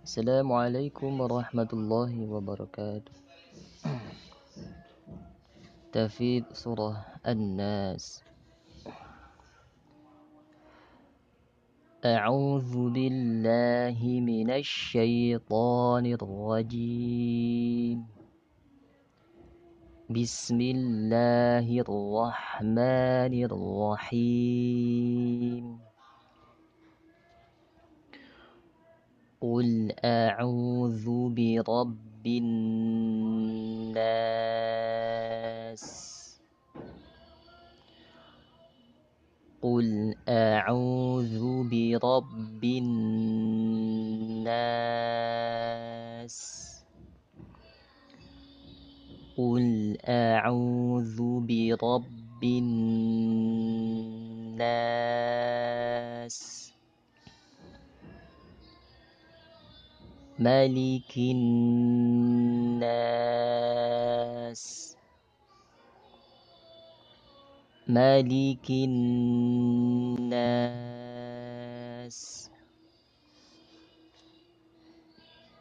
السلام عليكم ورحمة الله وبركاته. تفيد سورة الناس. أعوذ بالله من الشيطان الرجيم. بسم الله الرحمن الرحيم. قل أعوذ برب الناس قل أعوذ برب الناس قل أعوذ برب الناس ملك الناس. ملك الناس.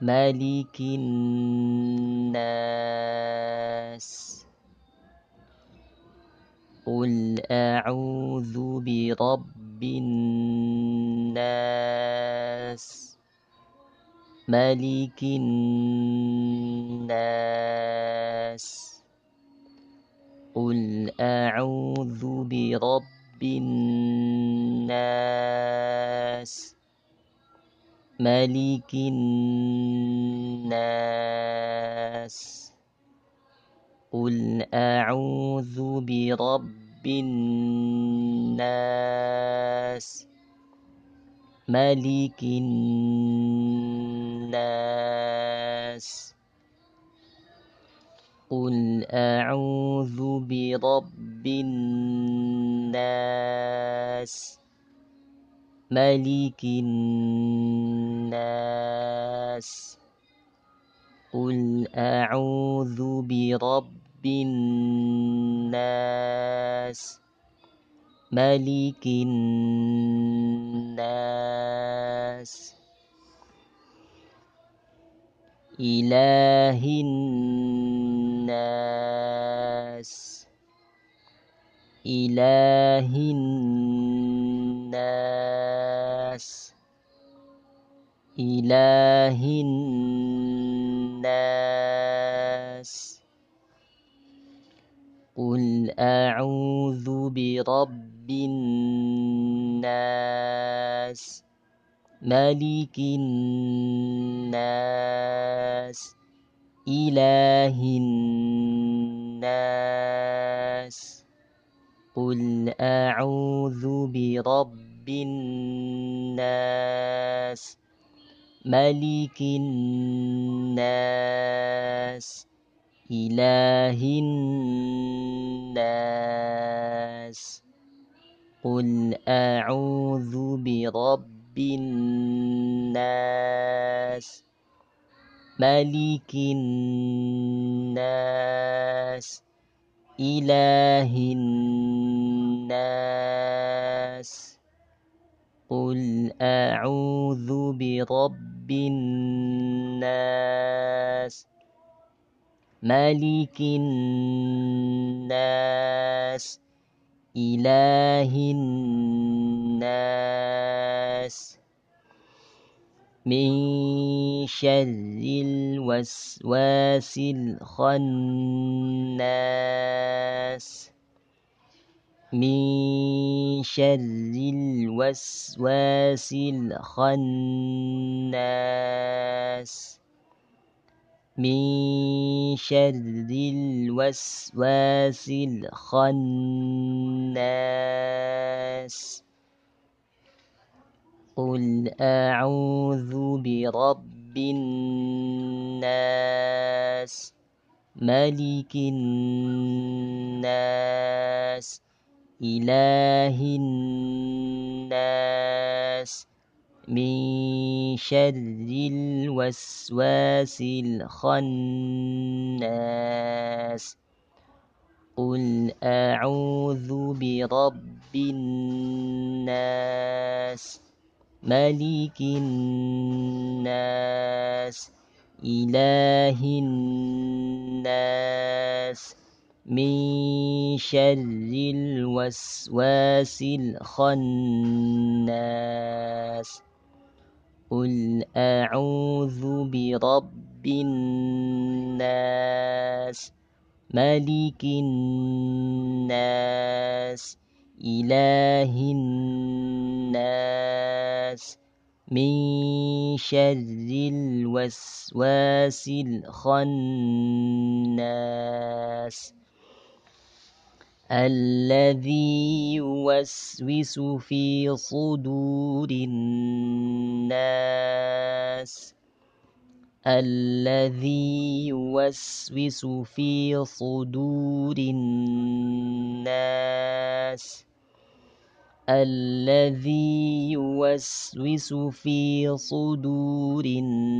ملك الناس. قل أعوذ برب الناس. ملك الناس قل أعوذ برب الناس ملك الناس قل أعوذ برب الناس ملك الناس. قل أعوذ برب الناس. ملك الناس. قل أعوذ برب الناس. ملك الناس. إله الناس. إله الناس. إله الناس. قل أعوذ برب الناس ملك الناس إله الناس. قل أعوذ برب الناس ملك الناس إله الناس. قل أعوذ برب الناس ملك الناس إله الناس قل أعوذ برب الناس ملك الناس إله الناس من شر الوسواس الخناس من شر الوسواس الخناس من شر الوسواس الخناس. قل أعوذ برب الناس ملك الناس إله الناس. من شر الوسواس الخناس قل أعوذ برب الناس ملك الناس إله الناس من شر الوسواس الخناس قل أعوذ برب الناس ملك الناس إله الناس من شر الوسواس الخناس الذي يوسوس في صدور الناس. الذي يوسوس في صدور الناس. الذي يوسوس في صدور الناس.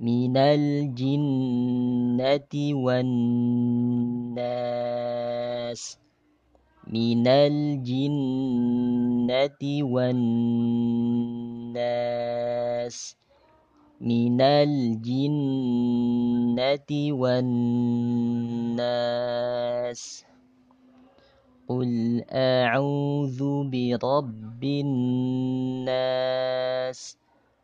من الجنة والناس. من الجنة والناس. من الجنة والناس. قل أعوذ برب الناس.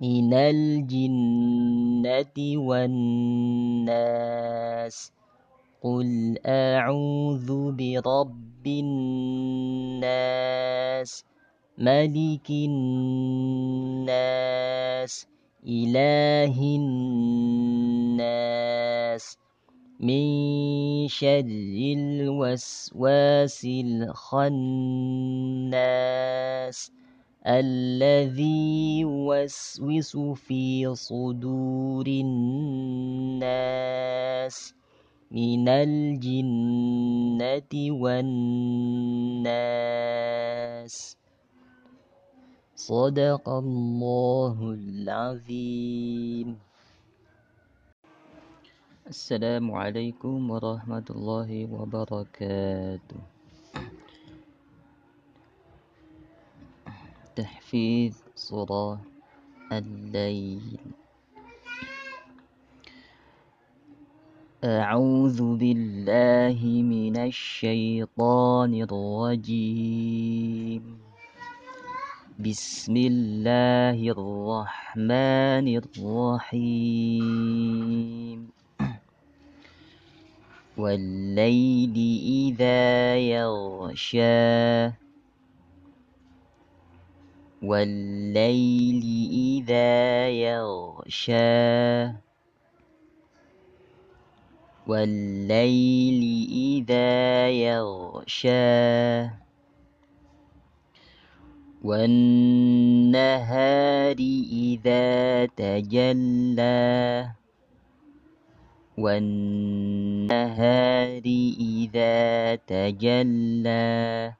من الجنة والناس قل أعوذ برب الناس ملك الناس إله الناس من شر الوسواس الخناس الذي يوسوس في صدور الناس من الجنة والناس. صدق الله العظيم. السلام عليكم ورحمة الله وبركاته. تحفيظ صورة الليل. أعوذ بالله من الشيطان الرجيم. بسم الله الرحمن الرحيم. والليل إذا يغشى والليل إذا يغشى. والليل إذا يغشى. والنهار إذا تجلى. والنهار إذا تجلى.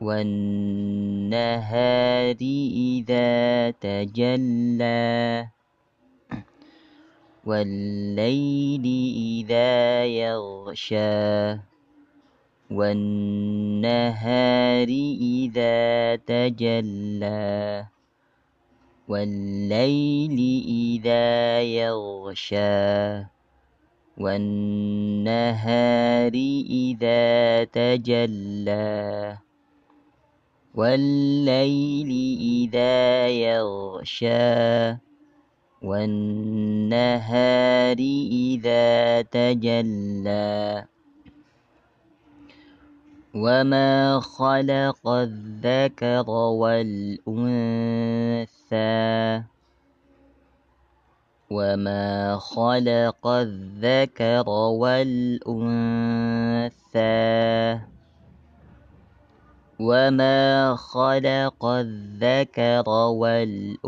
والنهار إذا تجلى. والليل إذا يغشى. والنهار إذا تجلى. والليل إذا يغشى. والنهار إذا تجلى. والليل إذا يغشى والنهار إذا تجلى. وما خلق الذكر والأنثى وما خلق الذكر والأنثى. وما خلق الذكر والأنثى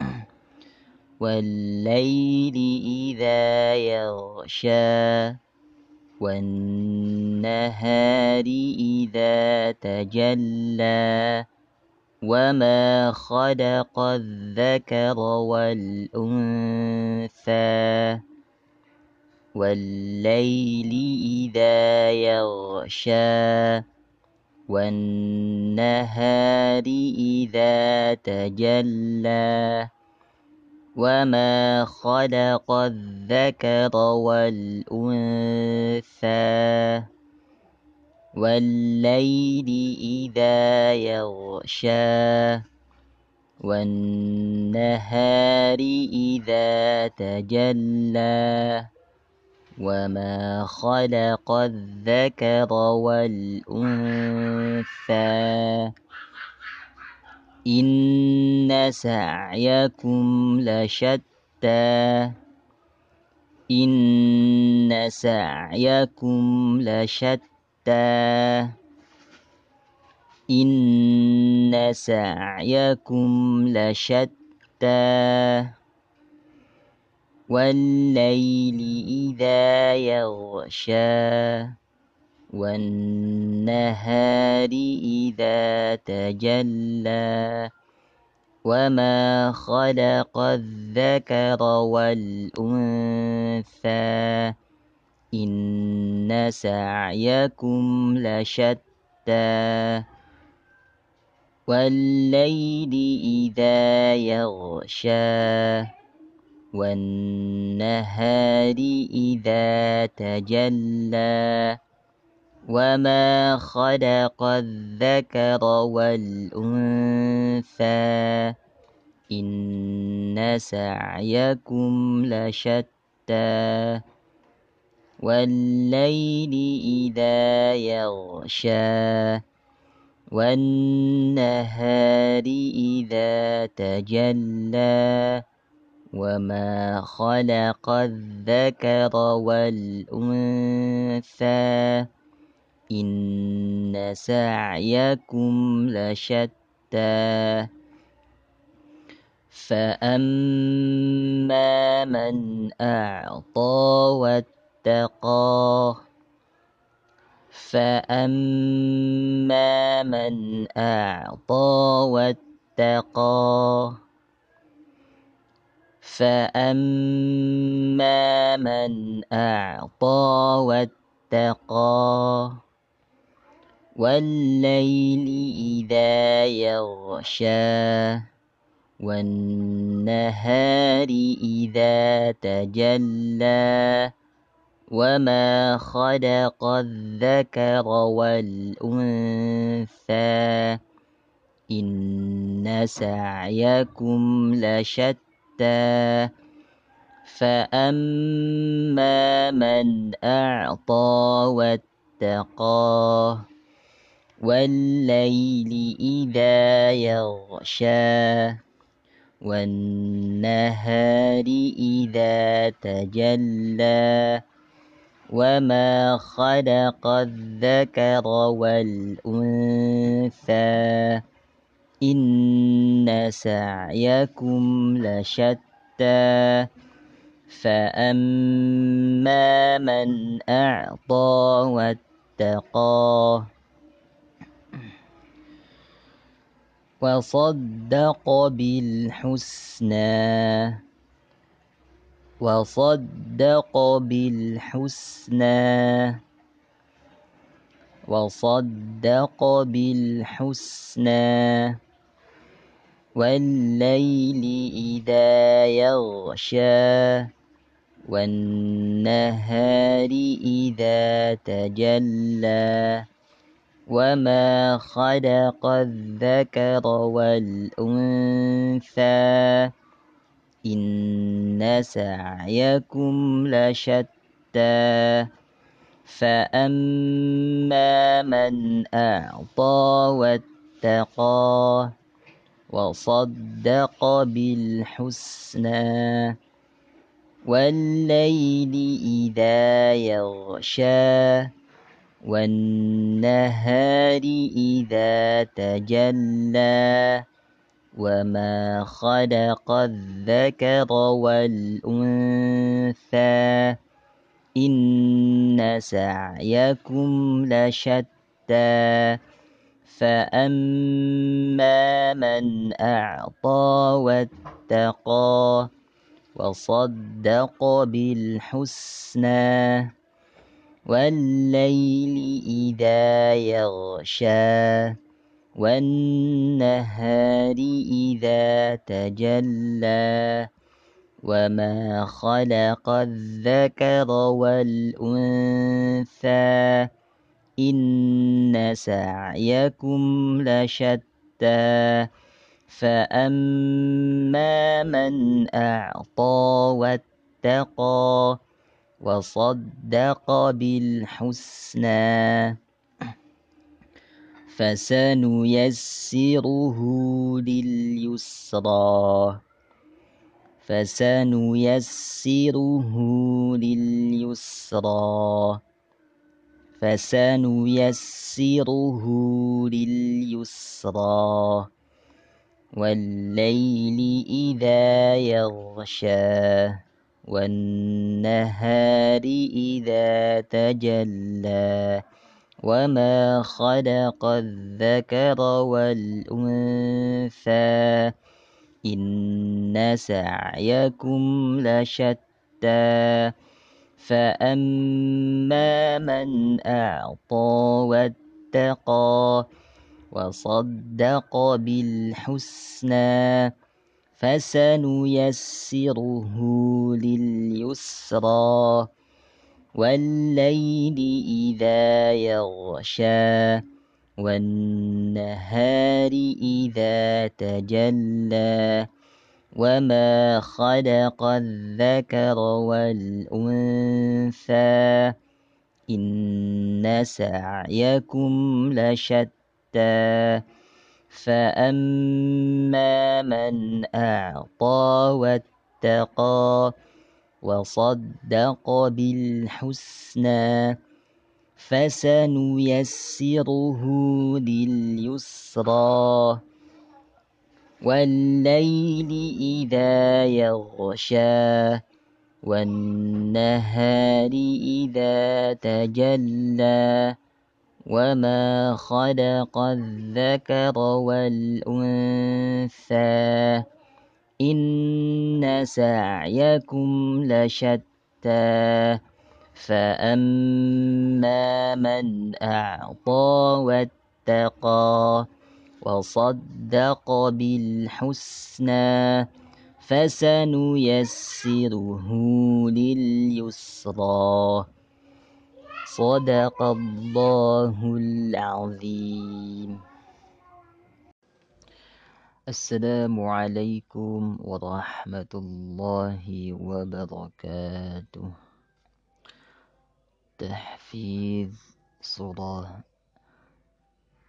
والليل إذا يغشى والنهار إذا تجلى وما خلق الذكر والأنثى والليل إذا يغشى والنهار إذا تجلى. وما خلق الذكر والأنثى والليل إذا يغشى والنهار إذا تجلى. وما خلق الذكر والأنثى إن سعيكم لشتى إن سعيكم لشتى إن سعيكم لشتى والليل إذا يغشى والنهار إذا تجلى. وما خلق الذكر والأنثى إن سعيكم لشتى. والليل إذا يغشى والنهار إذا تجلى وما خلق الذكر والأنثى إن سعيكم لشتى والليل إذا يغشى والنهار إذا تجلى وما خلق الذكر والأنثى إن سعيكم لشتى فأما من أعطى واتقى فأما من أعطى واتقى فأما من أعطى واتقى والليل إذا يغشى والنهار إذا تجلى وما خلق الذكر والأنثى إن سعيكم لشتى فأما من أعطى واتقى والليل إذا يغشى والنهار إذا تجلى وما خلق الذكر والأنثى إن سعيكم لشتى فأما من أعطى واتقى وصدق بالحسنى وصدق بالحسنى وصدق بالحسنى والليل إذا يغشى والنهار إذا تجلى وما خلق الذكر والأنثى إن سعيكم لشتى فأما من أعطى واتقى وصدق بالحسنى والليل إذا يغشى والنهار إذا تجلى وما خلق الذكر والأنثى إن سعيكم لشتى فأما من أعطى واتقى وصدق بالحسنى والليل إذا يغشى والنهار إذا تجلى وما خلق الذكر والأنثى إن سعيكم لشتى فأما من أعطى واتقى وصدق بالحسنى فسنيسره لليسرى فسنيسره لليسرى فسنيسره لليسرى والليل إذا يغشى والنهار إذا تجلى وما خلق الذكر والأنثى إن سعيكم لشتى فأما من أعطى واتقى وصدق بالحسنى فسنيسره لليسرى والليل إذا يغشى والنهار إذا تجلى وما خلق الذكر والأنثى إن سعيكم لشتى فأما من أعطى واتقى وصدق بالحسنى فسنيسره لليسرى والليل إذا يغشى والنهار إذا تجلى. وما خلق الذكر والأنثى. إن سعيكم لشتى. فأما من أعطى واتقى وصدق بالحسنى فسنيسره لليسرى. صدق الله العظيم. السلام عليكم ورحمة الله وبركاته. تحفيظ صورة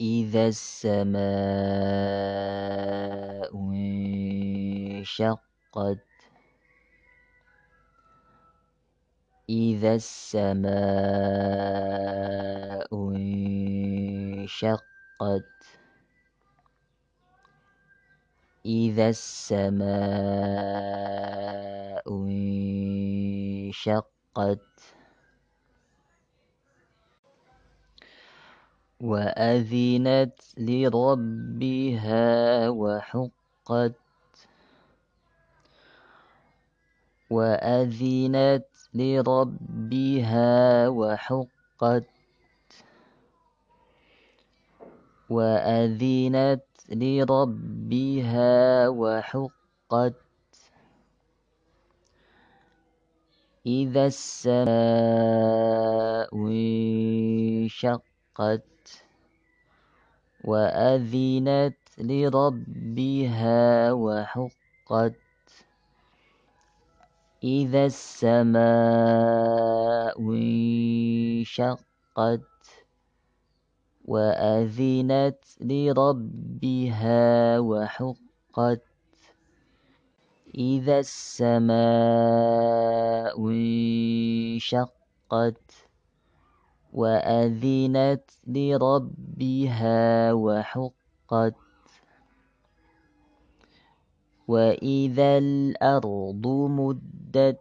إذا السماء انشقت إذا السماء انشقت إذا السماء انشقت. وأذنت لربها وحقت وأذنت لربها وحقت وأذنت لربها وحقت إذا السماء انشقت وأذنت لربها وحقت إذا السماء انشقت وأذنت لربها وحقت إذا السماء انشقت وأذنت لربها وحقت. وإذا الأرض مدت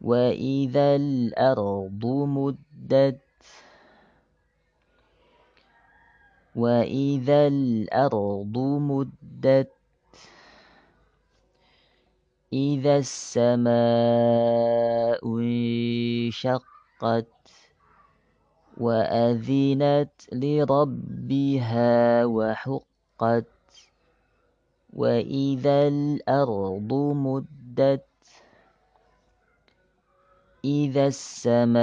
وإذا الأرض مدت وإذا الأرض مدت. إذا السماء انشقت وأذنت لربها وحقت وإذا الأرض مدت إذا السماء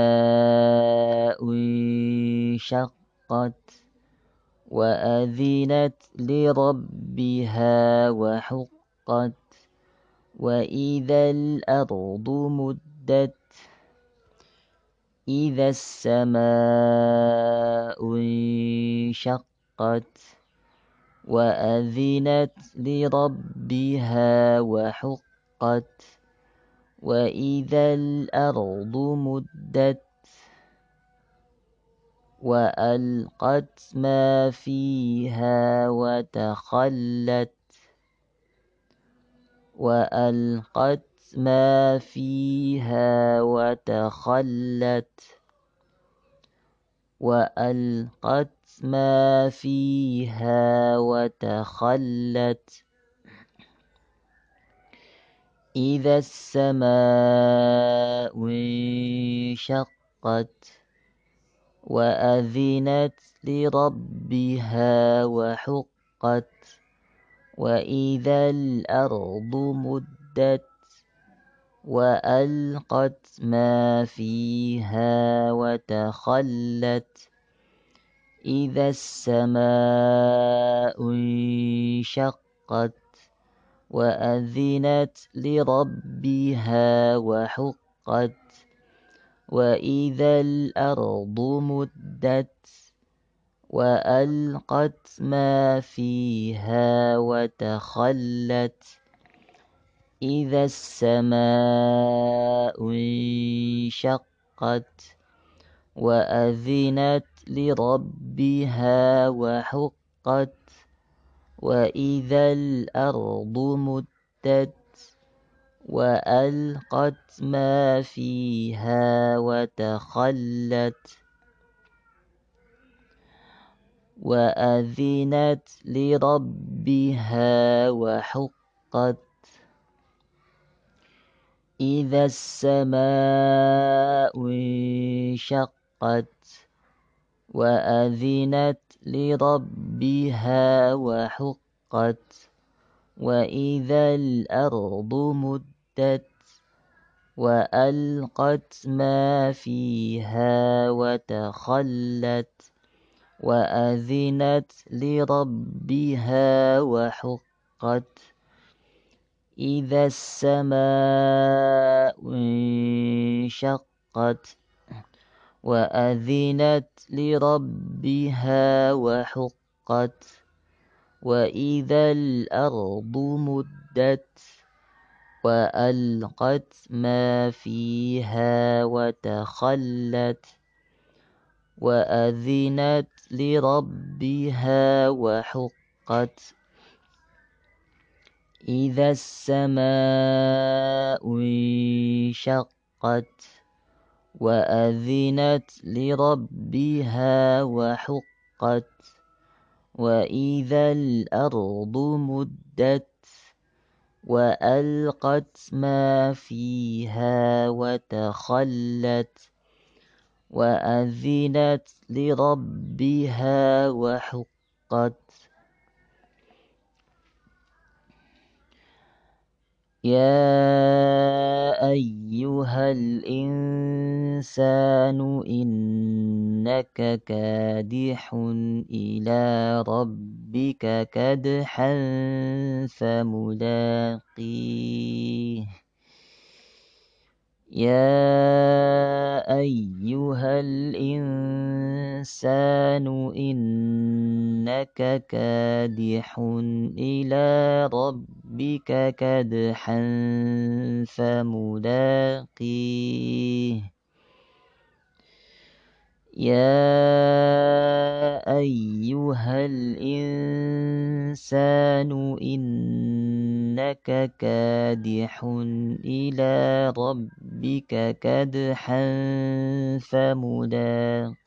انشقت وأذنت لربها وحقت وإذا الأرض مدت إذا السماء انشقت وأذنت لربها وحقت وإذا الأرض مدت وألقت ما فيها وتخلت وألقت ما فيها وتخلت وألقت ما فيها وتخلت إذا السماء انشقت وأذنت لربها وحقت وإذا الأرض مدت وألقت ما فيها وتخلت إذا السماء انشقت وأذنت لربها وحقت وإذا الأرض مدت وألقت ما فيها وتخلت إذا السماء انشقت وأذنت لربها وحقت وإذا الأرض مدت وألقت ما فيها وتخلت وأذنت لربها وحقت إذا السماء انشقت وأذنت لربها وحقت وإذا الأرض مدت وألقت ما فيها وتخلت وأذنت لربها وحقت إذا السماء انشقت. وأذنت لربها وحقت وإذا الأرض مدت وألقت ما فيها وتخلت. وأذنت لربها وحقت إذا السماء انشقت وأذنت لربها وحقت وإذا الأرض مدت وألقت ما فيها وتخلت وأذنت لربها وحقت. يا أيها الإنسان إنك كادح إلى ربك كدحا فملاقيه. يا أيها الإنسان إنك كادح إلى ربك كدحا فملاقيه يا أيها الإنسان إنك كادح إلى ربك كدحا فملاقيه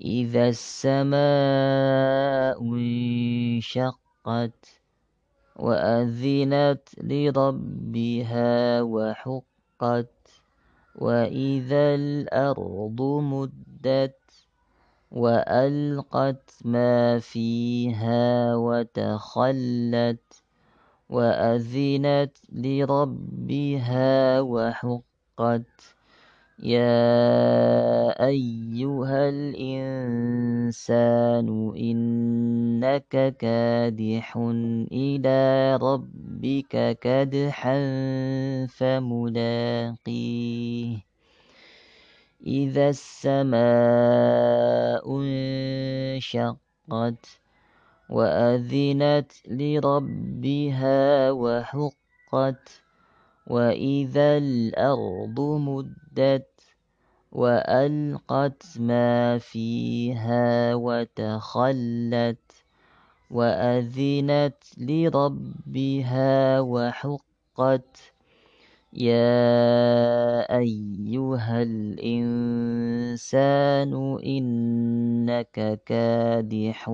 إذا السماء انشقت وأذنت لربها وحقت وإذا الأرض مدت وألقت ما فيها وتخلت وأذنت لربها وحقت يا أيها الإنسان إنك كادح إلى ربك كدحا فملاقيه إذا السماء انشقت وأذنت لربها وحقت وإذا الأرض مدت وألقت ما فيها وتخلت وأذنت لربها وحقت يا أيها الإنسان إنك كادح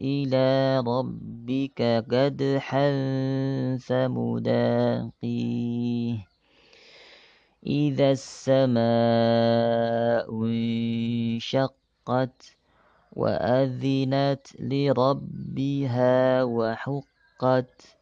إلى ربك كدحا فملاقيه إذا السماء انشقت وأذنت لربها وحقت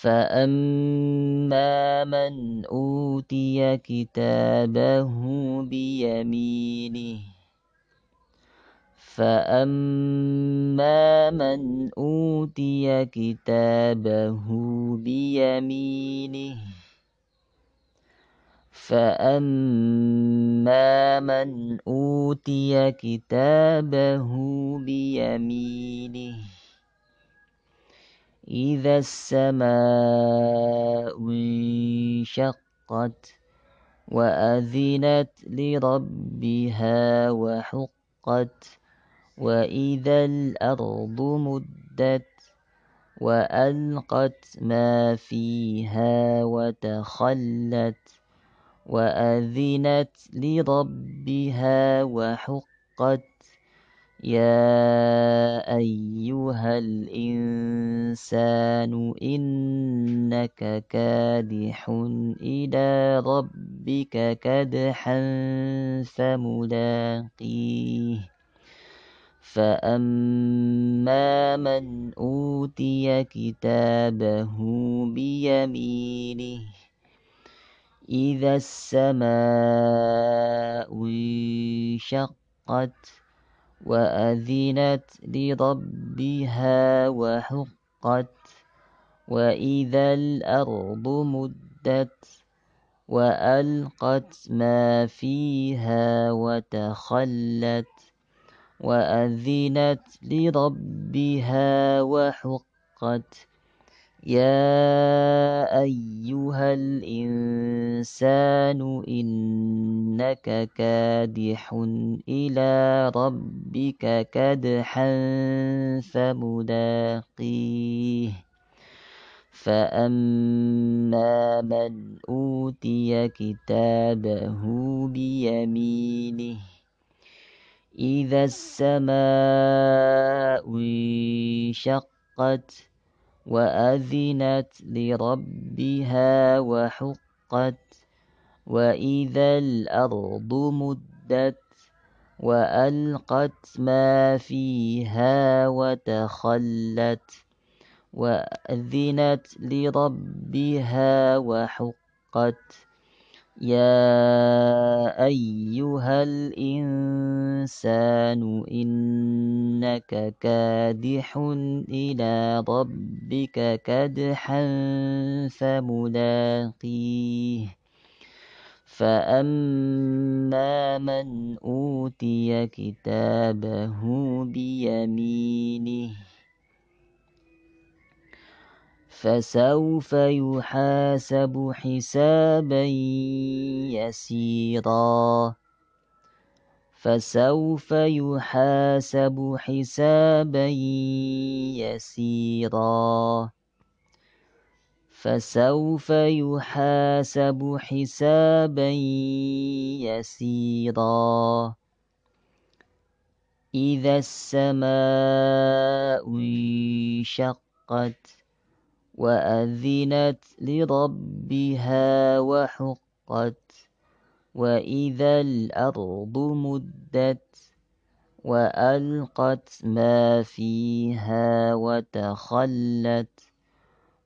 فأما من أوتي كتابه بيمينه فأما من أوتي كتابه بيمينه فأما من أوتي كتابه بيمينه إذا السماء انشقت وأذنت لربها وحقت وإذا الأرض مدت وألقت ما فيها وتخلت وأذنت لربها وحقت يا أيها الإنسان إنك كادح إلى ربك كدحا فملاقيه فأما من أوتي كتابه بيمينه إذا السماء انشقت وأذنت لربها وحقت وإذا الأرض مدت وألقت ما فيها وتخلت وأذنت لربها وحقت. يا أيها الإنسان إنك كادح إلى ربك كدحا فملاقيه فأما من أوتي كتابه بيمينه إذا السماء انشقت وأذنت لربها وحقت وإذا الأرض مدت وألقت ما فيها وتخلت وأذنت لربها وحقت يا أيها الإنسان إنك كادح إلى ربك كدحا فملاقيه فأما من أوتي كتابه بيمينه فسوف يحاسب حسابا يسيرا. فسوف يحاسب حسابا يسيرا. فسوف يحاسب حسابا يسيرا. إذا السماء انشقت وأذنت لربها وحقت وإذا الأرض مدت وألقت ما فيها وتخلت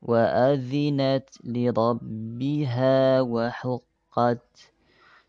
وأذنت لربها وحقت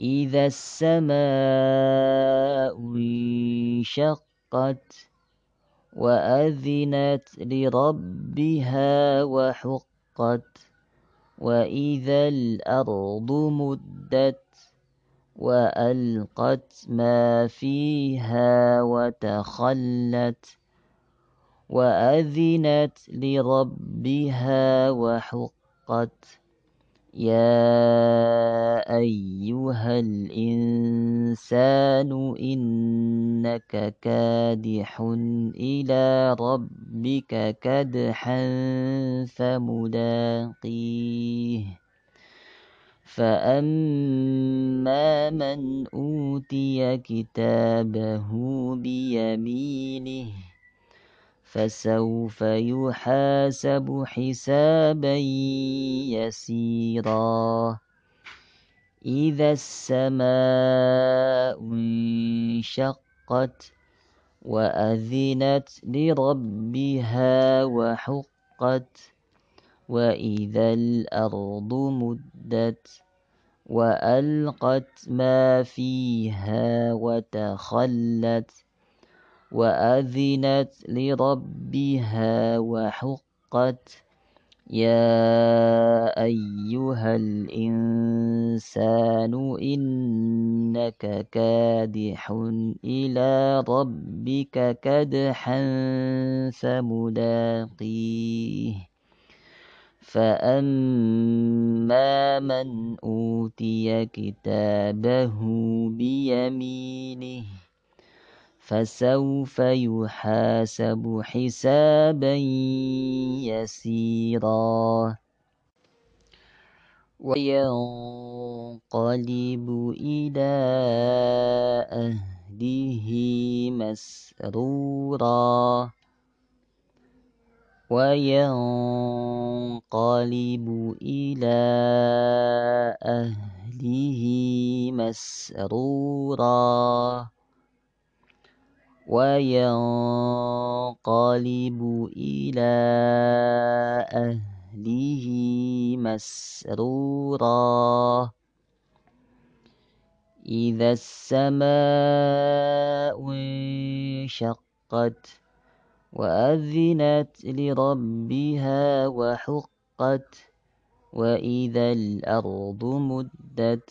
إذا السماء انشقت وأذنت لربها وحقت وإذا الأرض مدت وألقت ما فيها وتخلت وأذنت لربها وحقت يا أيها الإنسان الإنسان إنك كادح إلى ربك كدحا فملاقيه فأما من أوتي كتابه بيمينه فسوف يحاسب حسابا يسيرا. إذا السماء انشقت وأذنت لربها وحقت وإذا الأرض مدت وألقت ما فيها وتخلت وأذنت لربها وحقت يا أيها الإنسان إنك كادح إلى ربك كدحا فملاقيه. فأما من أوتي كتابه بيمينه فسوف يحاسب حسابا يسيرا. وينقلب إلى أهله مسرورا. وينقلب إلى أهله مسرورا. وينقلب إلى أهله مسرورا. إذا السماء انشقت وأذنت لربها وحقت وإذا الأرض مدت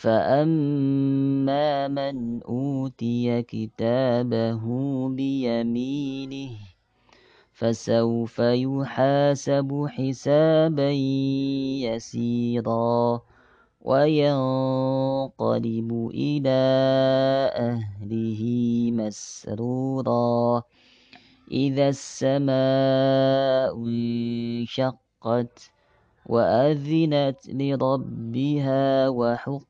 فأما من أوتي كتابه بيمينه فسوف يحاسب حسابا يسيرا وينقلب إلى أهله مسرورا إذا السماء انشقت وأذنت لربها وحقت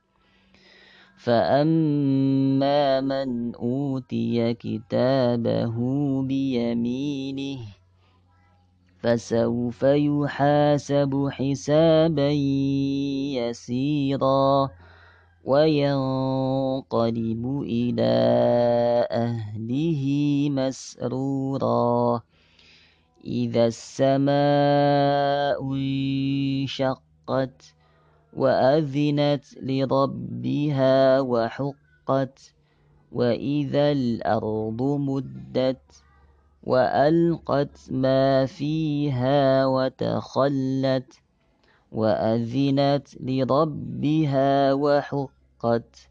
فأما من أوتي كتابه بيمينه فسوف يحاسب حسابا يسيرا وينقلب إلى أهله مسرورا إذا السماء انشقت وأذنت لربها وحقت وإذا الأرض مدت وألقت ما فيها وتخلت وأذنت لربها وحقت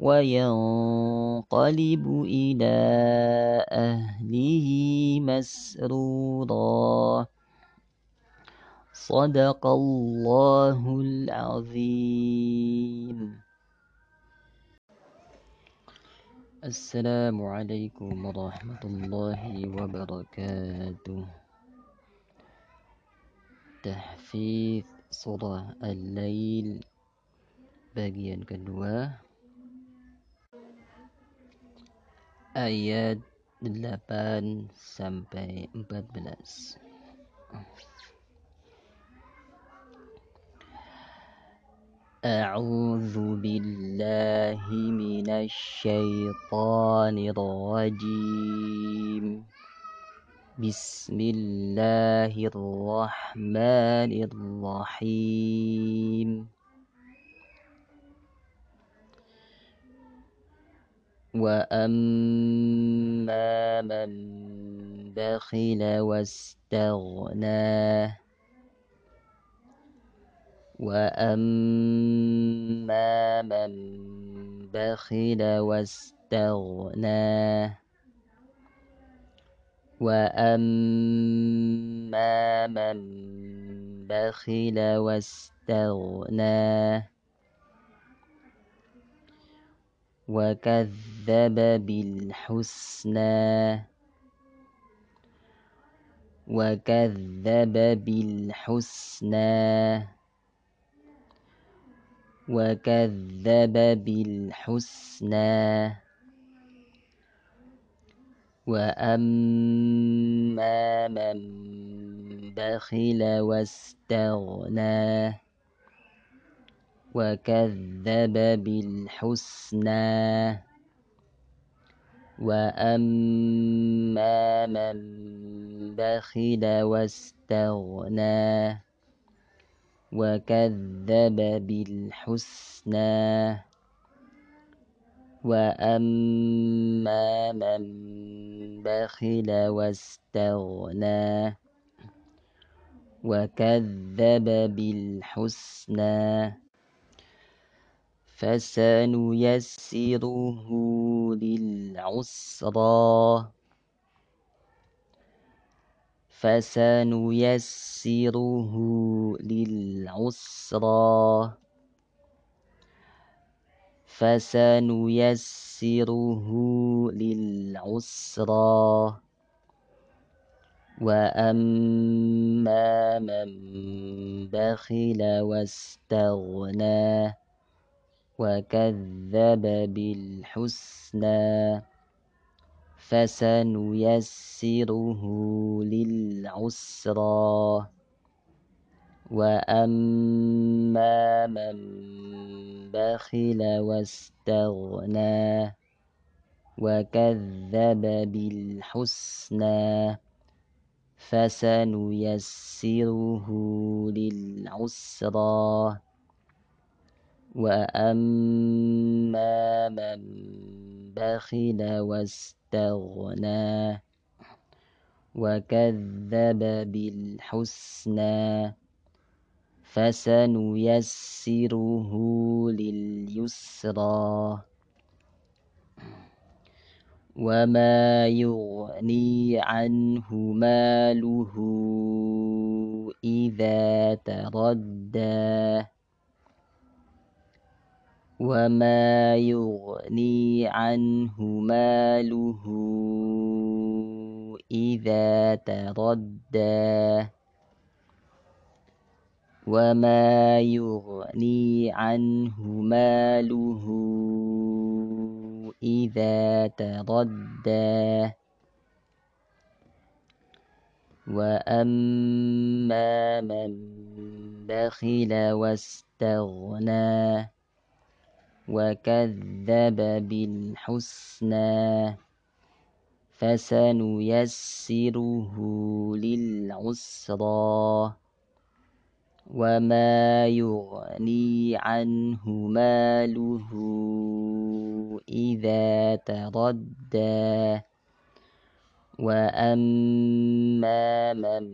وينقلب إلى أهله مسرورا. صدق الله العظيم. السلام عليكم ورحمة الله وبركاته. تحفيظ surah Al-Lail bagian kedua. Ayat 8 sampai 14 أعوذ بالله من الشيطان الرجيم. بسم الله الرحمن الرحيم. وأما من بخل واستغنى وأما من بخل واستغنى وأما من بخل واستغنى وكذب بالحسنى وكذب بالحسنى وكذب بالحسنى وأما من بخل واستغنى وكذب بالحسنى وأما من بخل واستغنى وكذب بالحسنى وأما من بخل واستغنى وكذب بالحسنى فسنيسره للعسرى. فسنيسره للعسرى. فسنيسره للعسرى. وأما من بخل واستغنى وكذب بالحسنى فسنيسره للعسرى وأما من بخل واستغنى وكذب بالحسنى فسنيسره للعسرى وأما من بخل واستغنى وكذب بالحسنى فسنيسره لليسرى وما يغني عنه ماله إذا تردى وما يغني عنه ماله إذا تردى. وما يغني عنه ماله إذا تردى. وأما من بخل واستغنى وكذب بالحسنى فسنيسره للعسرى وما يغني عنه ماله إذا تردى وأما من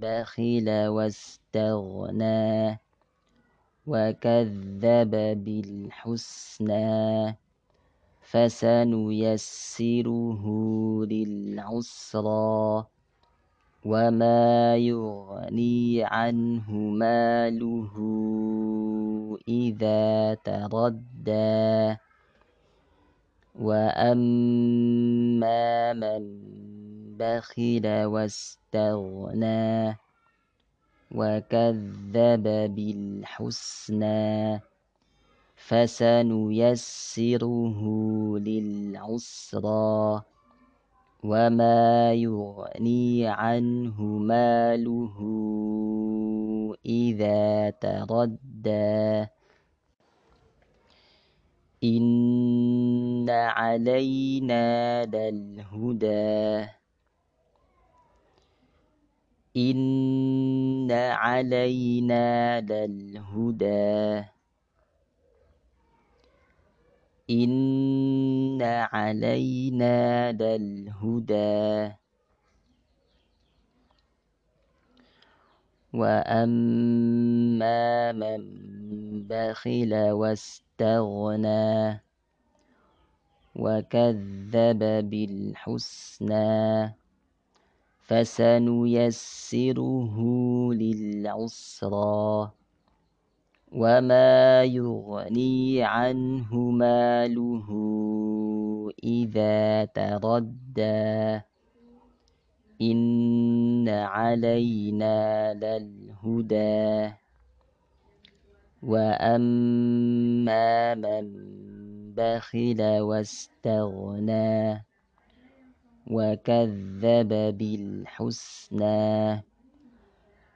بخل واستغنى وكذب بالحسنى فسنيسره للعسرى وما يغني عنه ماله إذا تردى وأما من بخل واستغنى وكذب بالحسنى فسنيسره للعسرى وما يغني عنه ماله إذا تردى. إن علينا للهدى إن علينا للهدى. إن علينا للهدى. وأما من بخل واستغنى وكذب بالحسنى فسنيسره للعسرى وما يغني عنه ماله إذا تردى. إن علينا للهدى. وأما من بخل واستغنى وكذب بالحسنى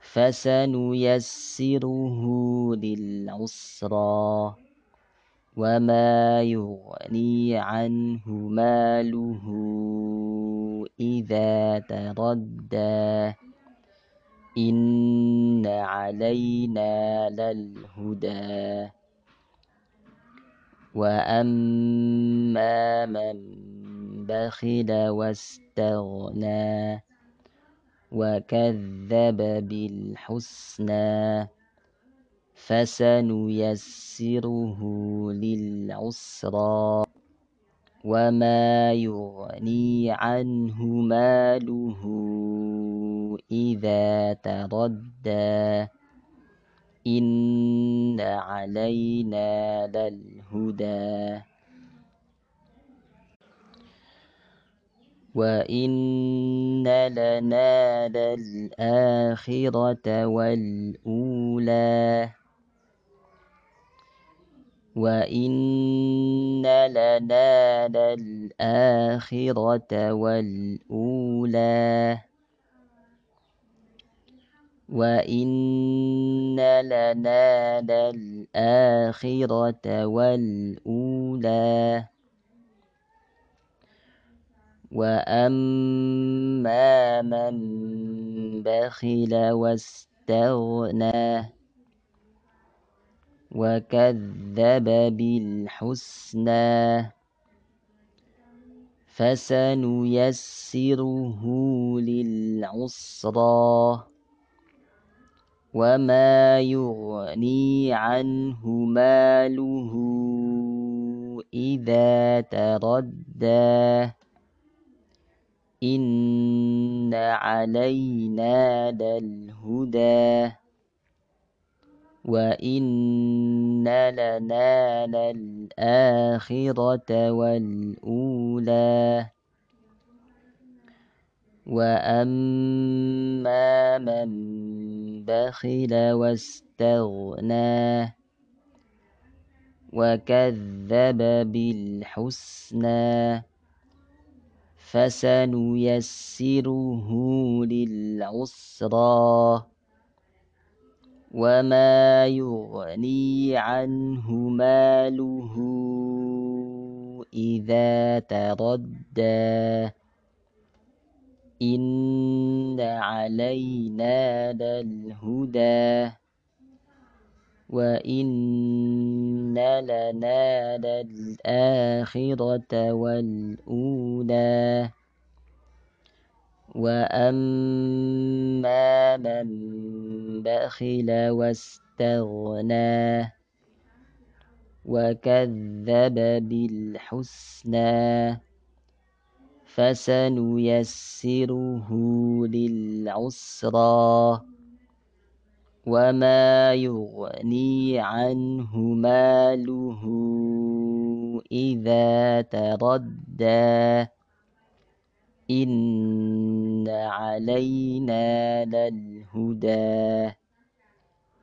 فسنيسره للعسرى وما يغني عنه ماله إذا تردى إن علينا للهدى وأما من بخل واستغنى وكذب بالحسنى فسنيسره للعسرى وما يغني عنه ماله إذا تردى إن علينا للهدى وإن لنا للآخرة والأولى وإن لنا للآخرة والأولى وإن لنا للآخرة والأولى وأما من بخل واستغنى وكذب بالحسنى فسنيسره للعسرى وما يغني عنه ماله إذا تردى إن علينا للهدى وإن لنا للآخرة والأولى وأما من بخل واستغنى وكذب بالحسنى فسنيسره للعسرى وما يغني عنه ماله إذا تردى. إن علينا للهدى. وإن لنا للآخرة والأولى وأما من بخل واستغنى وكذب بالحسنى فسنيسره للعسرى وما يغني عنه ماله إذا تردى إن علينا للهدى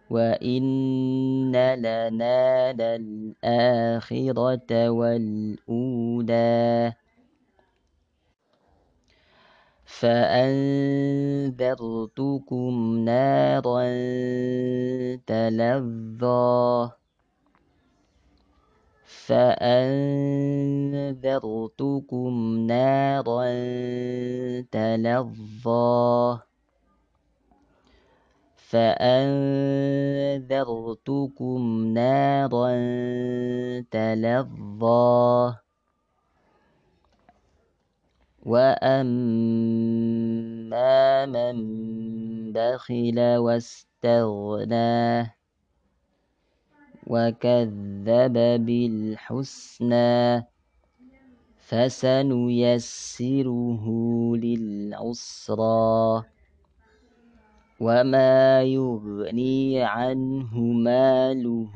وإن لنا للآخرة والأولى فأنذرتكم نارا تلظى فأنذرتكم نارا تلظى فأنذرتكم نارا تلظى وأما من بخل واستغنى وكذب بالحسنى فسنيسره للعسرى وما يغني عنه ماله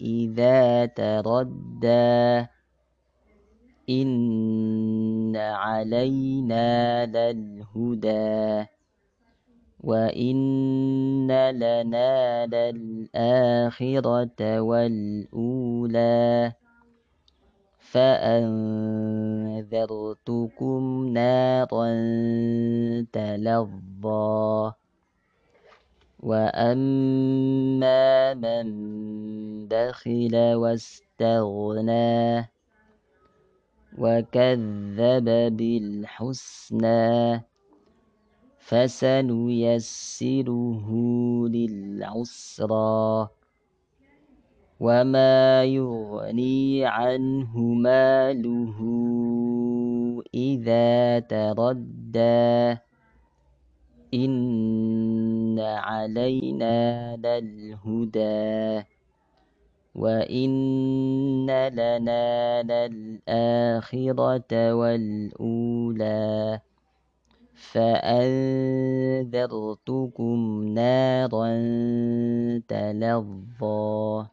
إذا تردى إن علينا للهدى وإن لنا للآخرة والأولى فأنذرتكم نارا تلظى وأما من بخل واستغنى وكذب بالحسنى فسنيسره للعسرى وما يغني عنه ماله إذا تردى إن علينا للهدى وإن لنا للآخرة والأولى فأنذرتكم نارا تلظى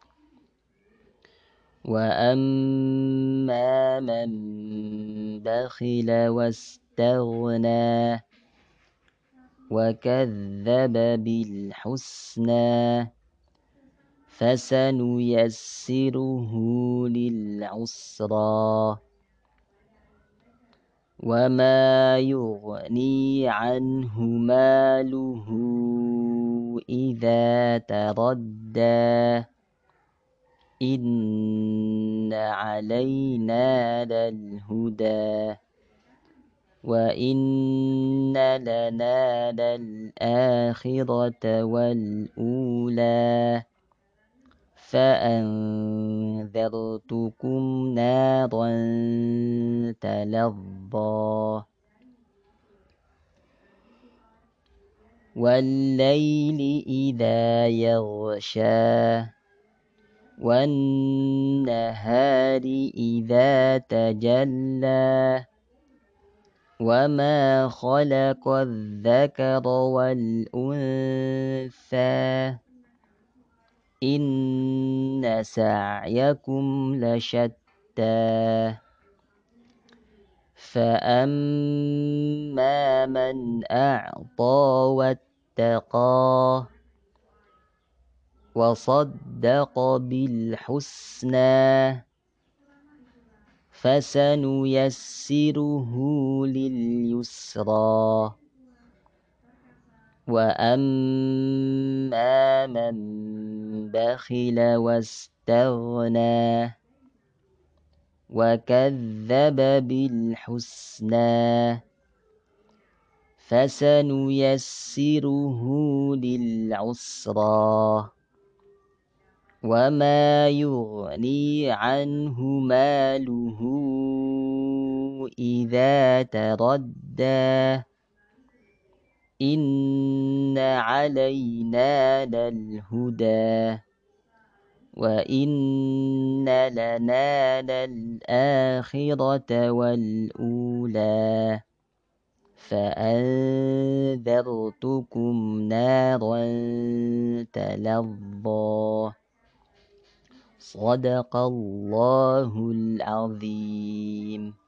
وأما من بخل واستغنى وكذب بالحسنى فسنيسره للعسرى. وما يغني عنه ماله إذا تردى. إن علينا للهدى. وإن لنا للآخرة والأولى. فأنذرتكم نارا تلظى. والليل إذا يغشى والنهار إذا تجلى. وما خلق الذكر والأنثى. إن سعيكم لشتى فأما من أعطى واتقى وصدق بالحسنى فسنيسره لليسرى وأما من بخل واستغنى وكذب بالحسنى فسنيسره للعسرى وما يغني عنه ماله إذا تردى إن علينا للهدى وإن لنا للآخرة والأولى فأنذرتكم نارا تلظى صدق الله العظيم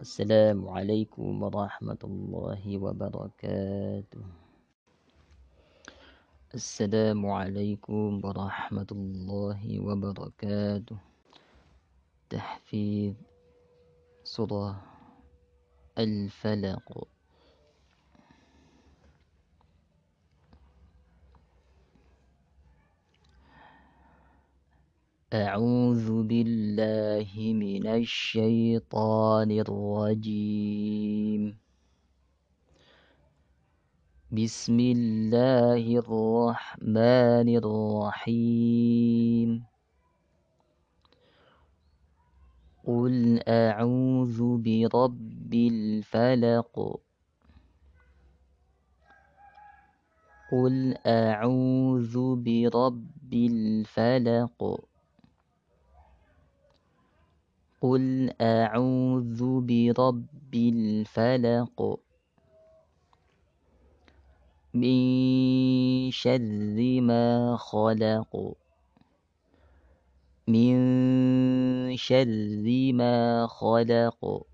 السلام عليكم ورحمة الله وبركاته. السلام عليكم ورحمة الله وبركاته. تحفيظ سورة الفلق. أعوذ بالله من الشيطان الرجيم. بسم الله الرحمن الرحيم. قل أعوذ برب الفلق. قل أعوذ برب الفلق. قل أعوذ برب الفلق من شر ما خلق من شر ما خلق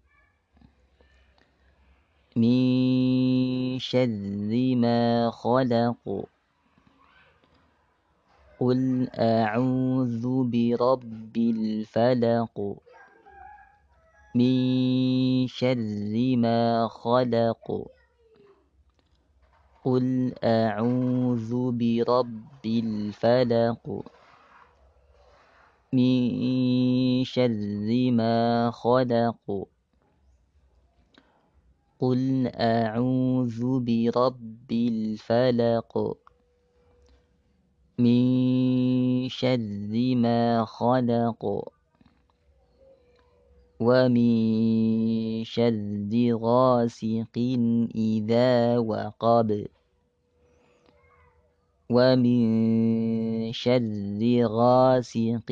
من شر ما خلق قل أعوذ برب الفلق من شر ما خلق. قل أعوذ برب الفلق. من شر ما خلق. قل أعوذ برب الفلق. من شر ما خلق. ومن شر غاسق إذا وقب ومن شر غاسق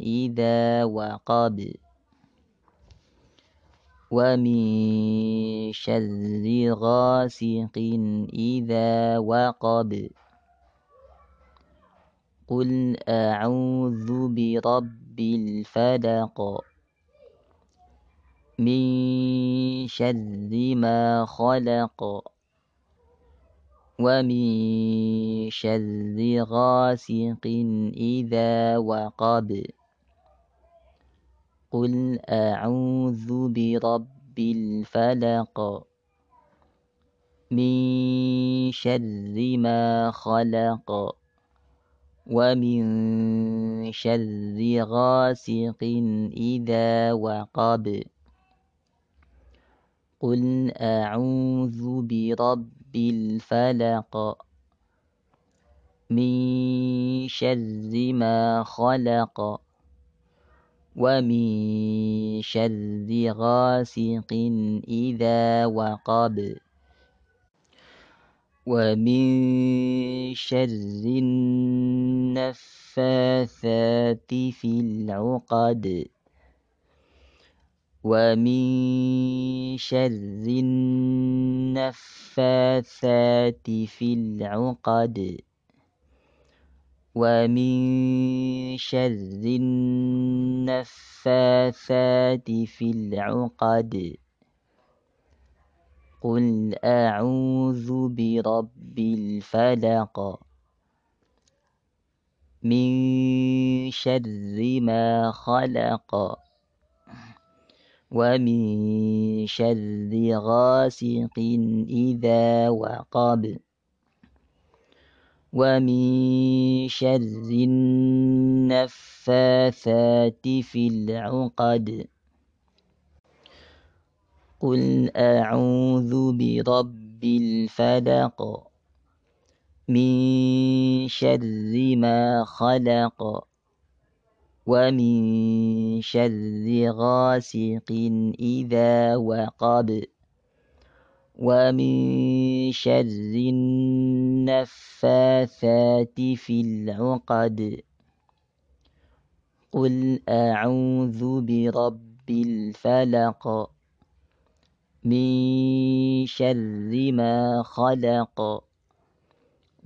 إذا وقب ومن شر غاسق إذا وقب قل أعوذ برب الفلق من شر ما خلق ومن شر غاسق إذا وقب. قل أعوذ برب الفلق من شر ما خلق ومن شر غاسق إذا وقب. قل أعوذ برب الفلق من شر ما خلق ومن شر غاسق إذا وقب ومن شر النفاثات في العقد ومن شر النفاثات في العقد. ومن شر النفاثات في العقد. قل أعوذ برب الفلق. من شر ما خلق. ومن شر غاسق إذا وقب. ومن شر النفاثات في العقد. قل أعوذ برب الفلق. من شر ما خلق. ومن شر غاسق إذا وقب ومن شر النفاثات في العقد قل أعوذ برب الفلق من شر ما خلق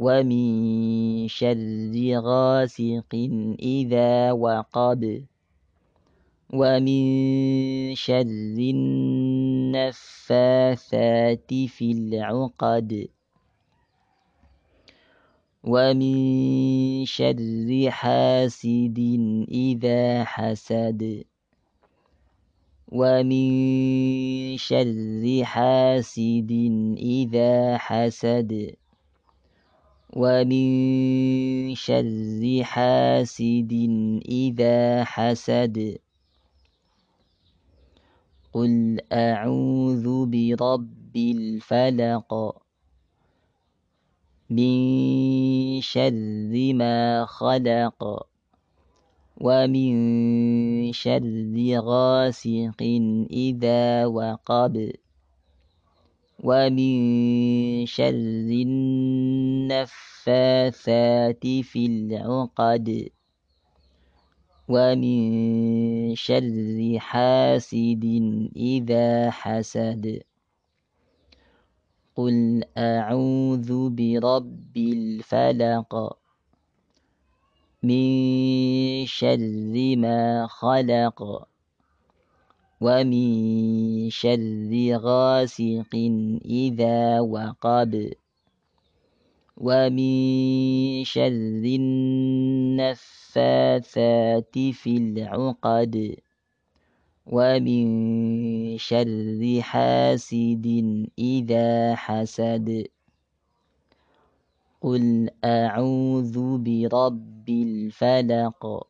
ومن شر غاسق إذا وقب. ومن شر النفاثات في العقد. ومن شر حاسد إذا حسد. ومن شر حاسد إذا حسد. ومن شر حاسد إذا حسد قل أعوذ برب الفلق من شر ما خلق ومن شر غاسق إذا وقب ومن شر النفاثات في العقد. ومن شر حاسد إذا حسد. قل أعوذ برب الفلق. من شر ما خلق. ومن شر غاسق إذا وقب ومن شر النفاثات في العقد ومن شر حاسد إذا حسد قل أعوذ برب الفلق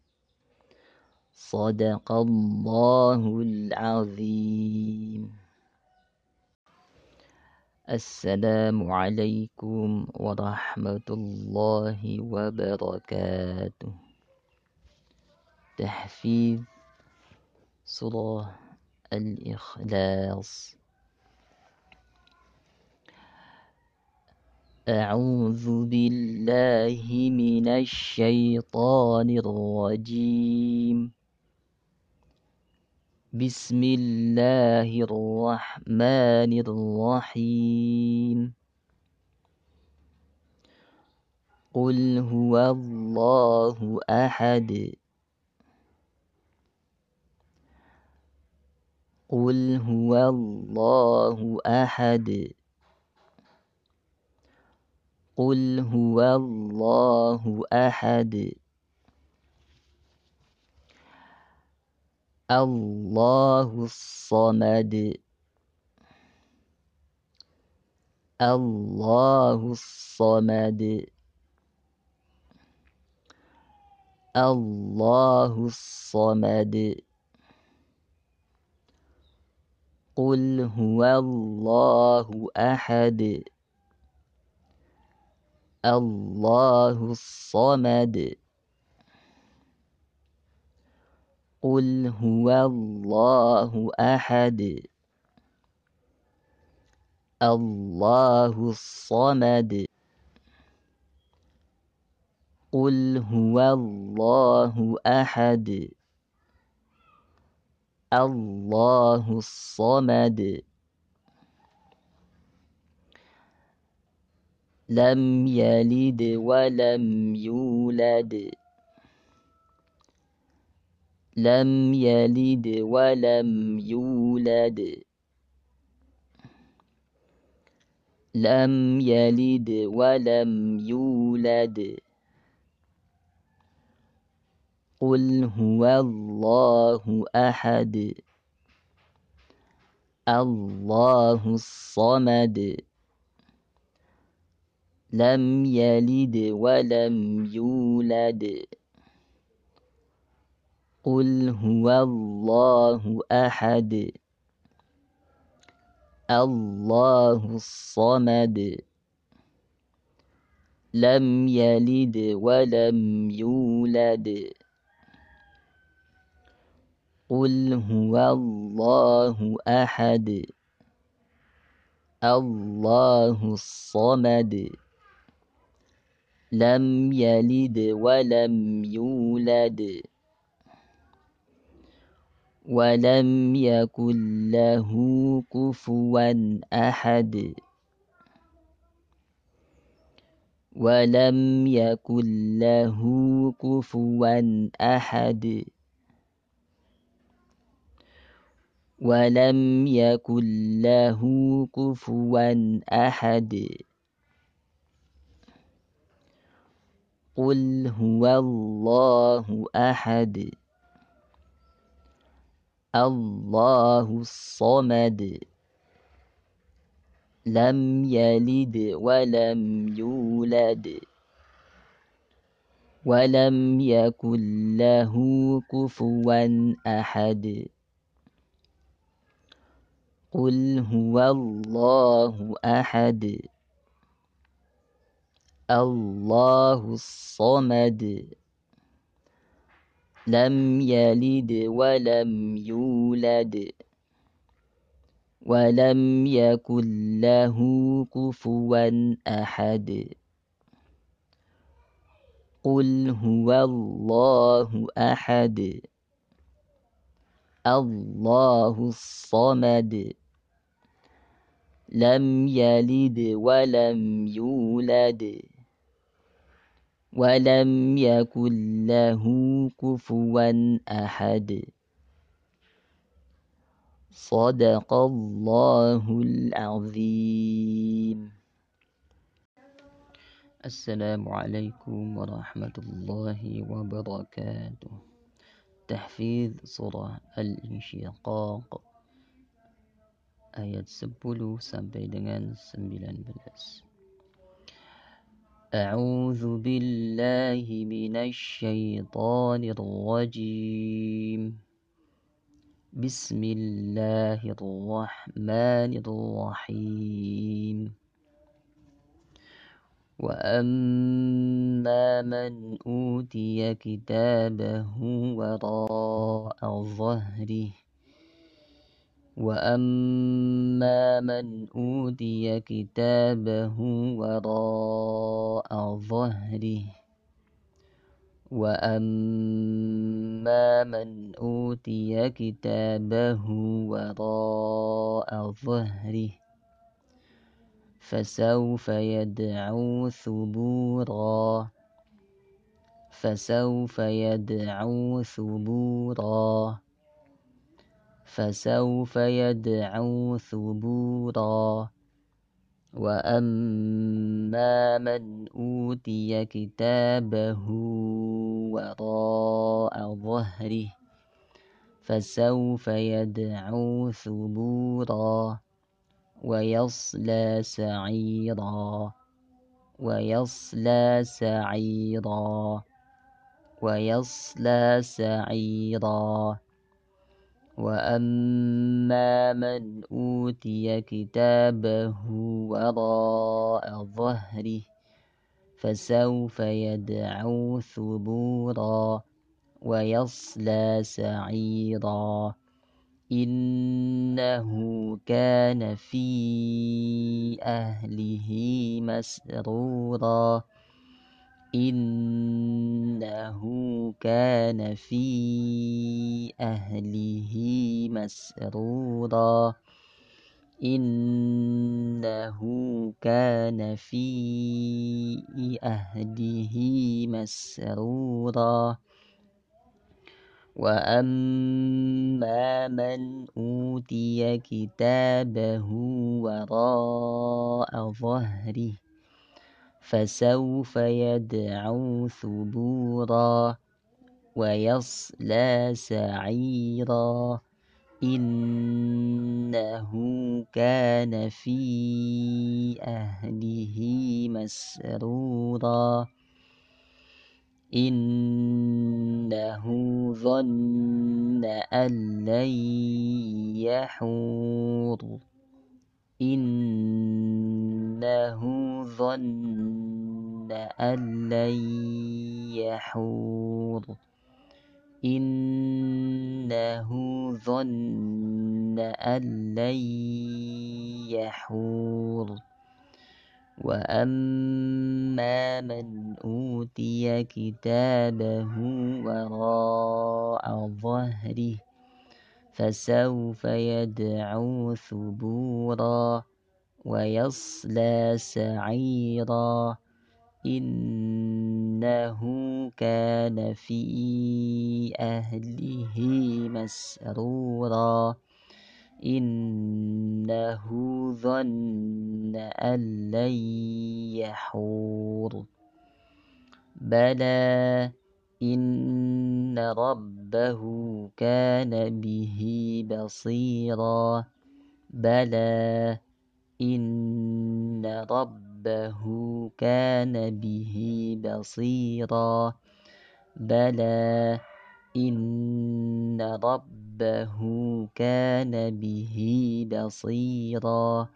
صدق الله العظيم. السلام عليكم ورحمة الله وبركاته. تحفيظ سورة الإخلاص. أعوذ بالله من الشيطان الرجيم. بسم الله الرحمن الرحيم. قل هو الله أحد. قل هو الله أحد. قل هو الله أحد. الله الصمد. الله الصمد. الله الصمد. قل هو الله أحد. الله الصمد. قل هو الله أحد. الله الصمد. قل هو الله أحد. الله الصمد. لم يلد ولم يولد. لم يلد ولم يولد. لم يلد ولم يولد. قل هو الله أحد. الله الصمد. لم يلد ولم يولد. قل هو الله أحد الله الصمد لم يلد ولم يولد قل هو الله أحد الله الصمد لم يلد ولم يولد ولم يكن له كفوا أحد. ولم يكن له كفوا أحد. ولم يكن له كفوا أحد. قل هو الله أحد. الله الصمد لم يلد ولم يولد ولم يكن له كفوا أحد. قل هو الله أحد. الله الصمد. لم يلد ولم يولد ولم يكن له كفوا أحد. قل هو الله أحد. الله الصمد. لم يلد ولم يولد. ولم يكن له كفوا أحد. صدق الله العظيم. السلام عليكم ورحمة الله وبركاته. تحفيظ سورة الانشقاق. ayat 10 sampai dengan 19 أعوذ بالله من الشيطان الرجيم. بسم الله الرحمن الرحيم. وأما من أوتي كتابه وراء ظهره وأما من أوتي كتابه وراء ظهره وأما من أوتي كتابه وراء ظهره فسوف يدعو ثبورا فسوف يدعو ثبورا فسوف يدعو ثبورا. وأما من أوتي كتابه وراء ظهره فسوف يدعو ثبورا ويصلى سعيرا. ويصلى سعيرا. ويصلى سعيرا. وأما من أوتي كتابه وراء ظهره فسوف يدعو ثبورا ويصلى سعيرا إنه كان في أهله مسرورا إنه كان في أهله مسرورا. إنه كان في أهله مسرورا. وأما من أوتي كتابه وراء ظهره فسوف يدعو ثبورا ويصلى سعيرا إنه كان في أهله مسرورا إن إنه ظن أن لن يحور إنه ظن أن لن يحور إنه ظن أن لن يحور وأما من أوتي كتابه وراء ظهره فسوف يدعو ثبورا ويصلى سعيرا إنه كان في أهله مسرورا إنه ظن أن لن يحور. بلى إن ربه كان به بصيرا بلى إن ربه كان به بصيرا بلى إن ربه كان به بصيرا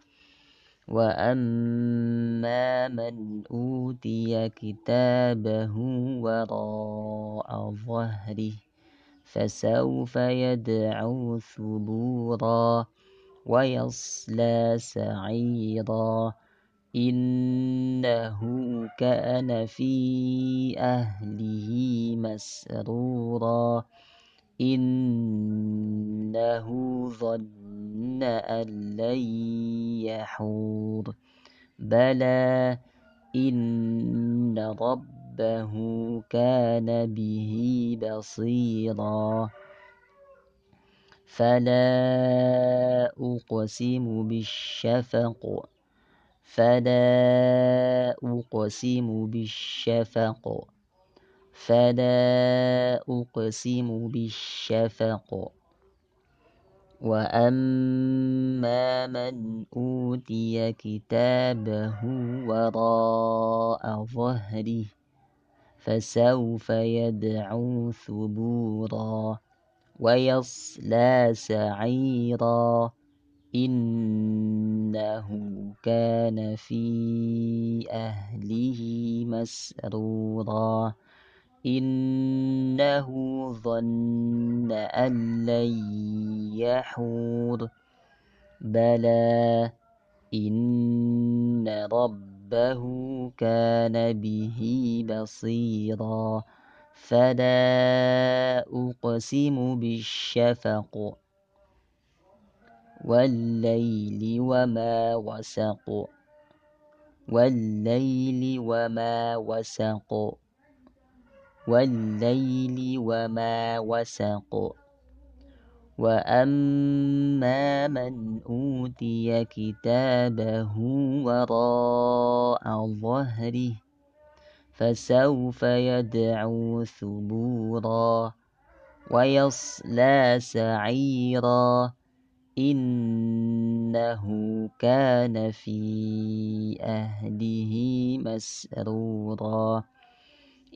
وأما من أوتي كتابه وراء ظهره فسوف يدعو ثبورا ويصلى سعيرا إنه كان في أهله مسرورا إنه ظن أن لن يحور بلى إن ربه كان به بصيرا. فلا أقسم بالشفق. فلا أقسم بالشفق. فلا أقسم بالشفق. وأما من أوتي كتابه وراء ظهره فسوف يدعو ثبورا ويصلى سعيرا إنه كان في أهله مسرورا إنه ظن أن لن يحور بلى إن ربه كان به بصيرا. فلا أقسم بالشفق والليل وما وسق. والليل وما وسق. والليل وما وسق. وأما من أوتي كتابه وراء ظهره فسوف يدعو ثبورا ويصلى سعيرا. إنه كان في أهله مسرورا.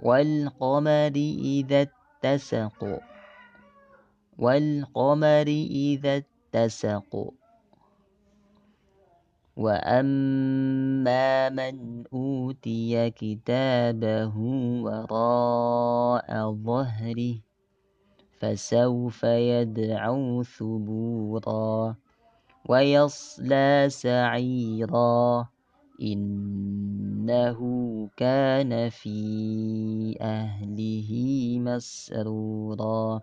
والقمر إذا اتسق. والقمر إذا اتسق. وأما من أوتي كتابه وراء ظهره فسوف يدعو ثبورا ويصلى سعيرا. إنه كان في أهله مسرورا.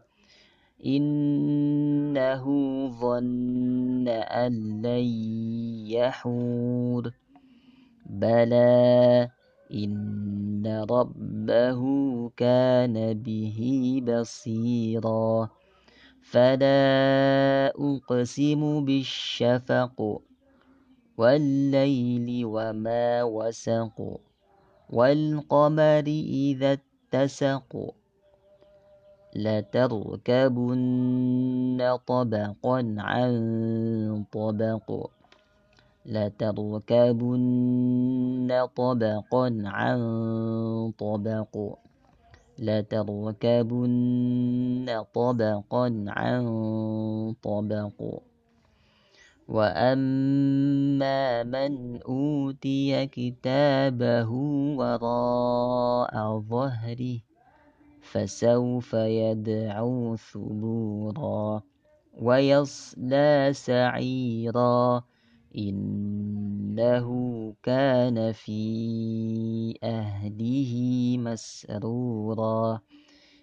إنه ظن أن لن يحور. بلى إن ربه كان به بصيرا. فلا أقسم بالشفق. والليل وما وسق والقمر إذا اتسق. لتركبن طبقا عن طبق. لتركبن طبقا عن طبق. لتركبن طبقا عن طبق. وأما من أوتي كتابه وراء ظهره فسوف يدعو ثبورا ويصلى سعيرا إنه كان في أهله مسرورا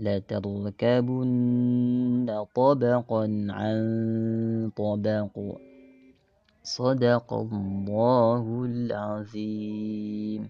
لتركبن طبقا عن طبق. صدق الله العظيم.